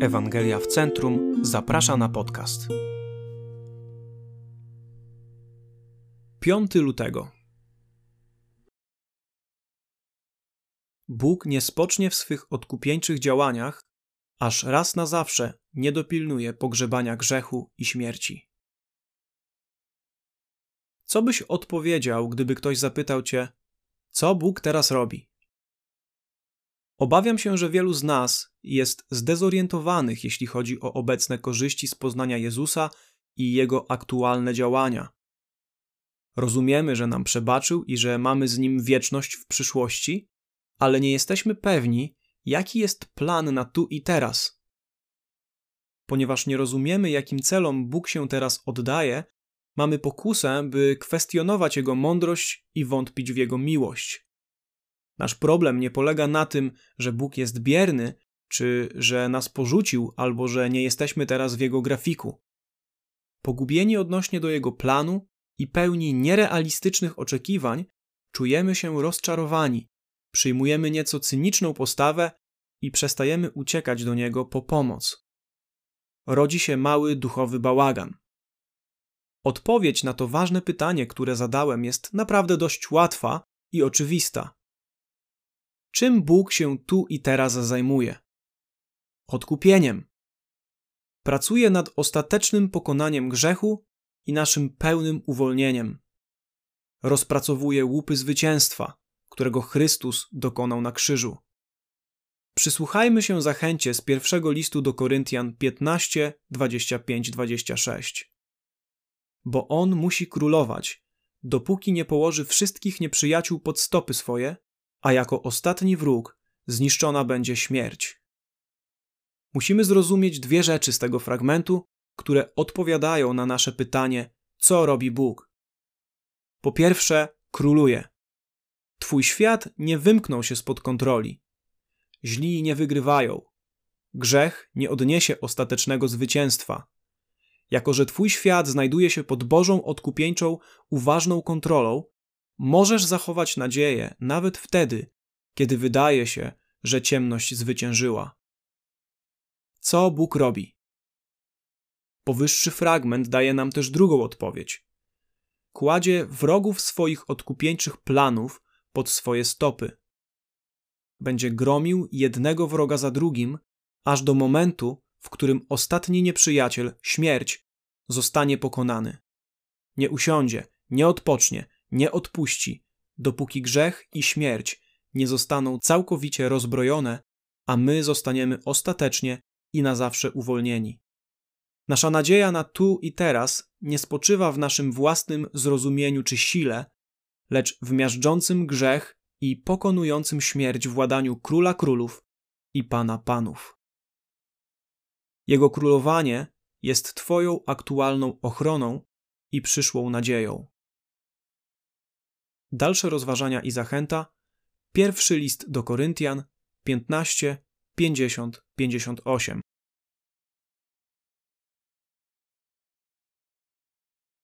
Ewangelia w Centrum zaprasza na podcast. 5 lutego. Bóg nie spocznie w swych odkupieńczych działaniach, aż raz na zawsze nie dopilnuje pogrzebania grzechu i śmierci. Co byś odpowiedział, gdyby ktoś zapytał cię, co Bóg teraz robi? Obawiam się, że wielu z nas jest zdezorientowanych, jeśli chodzi o obecne korzyści z poznania Jezusa i jego aktualne działania. Rozumiemy, że nam przebaczył i że mamy z nim wieczność w przyszłości, ale nie jesteśmy pewni, jaki jest plan na tu i teraz. Ponieważ nie rozumiemy, jakim celom Bóg się teraz oddaje, mamy pokusę, by kwestionować Jego mądrość i wątpić w Jego miłość. Nasz problem nie polega na tym, że Bóg jest bierny, czy że nas porzucił, albo że nie jesteśmy teraz w Jego grafiku. Pogubieni odnośnie do Jego planu i pełni nierealistycznych oczekiwań, czujemy się rozczarowani, przyjmujemy nieco cyniczną postawę i przestajemy uciekać do Niego po pomoc. Rodzi się mały duchowy bałagan. Odpowiedź na to ważne pytanie, które zadałem, jest naprawdę dość łatwa i oczywista. Czym Bóg się tu i teraz zajmuje? Odkupieniem. Pracuje nad ostatecznym pokonaniem grzechu i naszym pełnym uwolnieniem. Rozpracowuje łupy zwycięstwa, którego Chrystus dokonał na krzyżu. Przysłuchajmy się zachęcie z pierwszego listu do Koryntian 15, 25, 26. Bo on musi królować, dopóki nie położy wszystkich nieprzyjaciół pod stopy swoje, a jako ostatni wróg zniszczona będzie śmierć. Musimy zrozumieć dwie rzeczy z tego fragmentu, które odpowiadają na nasze pytanie, co robi Bóg. Po pierwsze, króluje. Twój świat nie wymknął się spod kontroli. Źli nie wygrywają. Grzech nie odniesie ostatecznego zwycięstwa. Jako, że Twój świat znajduje się pod Bożą odkupieńczą, uważną kontrolą, możesz zachować nadzieję nawet wtedy, kiedy wydaje się, że ciemność zwyciężyła. Co Bóg robi? Powyższy fragment daje nam też drugą odpowiedź. Kładzie wrogów swoich odkupieńczych planów pod swoje stopy. Będzie gromił jednego wroga za drugim, aż do momentu, w którym ostatni nieprzyjaciel, śmierć, zostanie pokonany. Nie usiądzie, nie odpocznie, nie odpuści, dopóki grzech i śmierć nie zostaną całkowicie rozbrojone, a my zostaniemy ostatecznie i na zawsze uwolnieni. Nasza nadzieja na tu i teraz nie spoczywa w naszym własnym zrozumieniu czy sile, lecz w miażdżącym grzech i pokonującym śmierć władaniu króla królów i pana panów. Jego królowanie jest Twoją aktualną ochroną i przyszłą nadzieją. Dalsze rozważania i zachęta. Pierwszy list do Koryntian 15, 50, 58.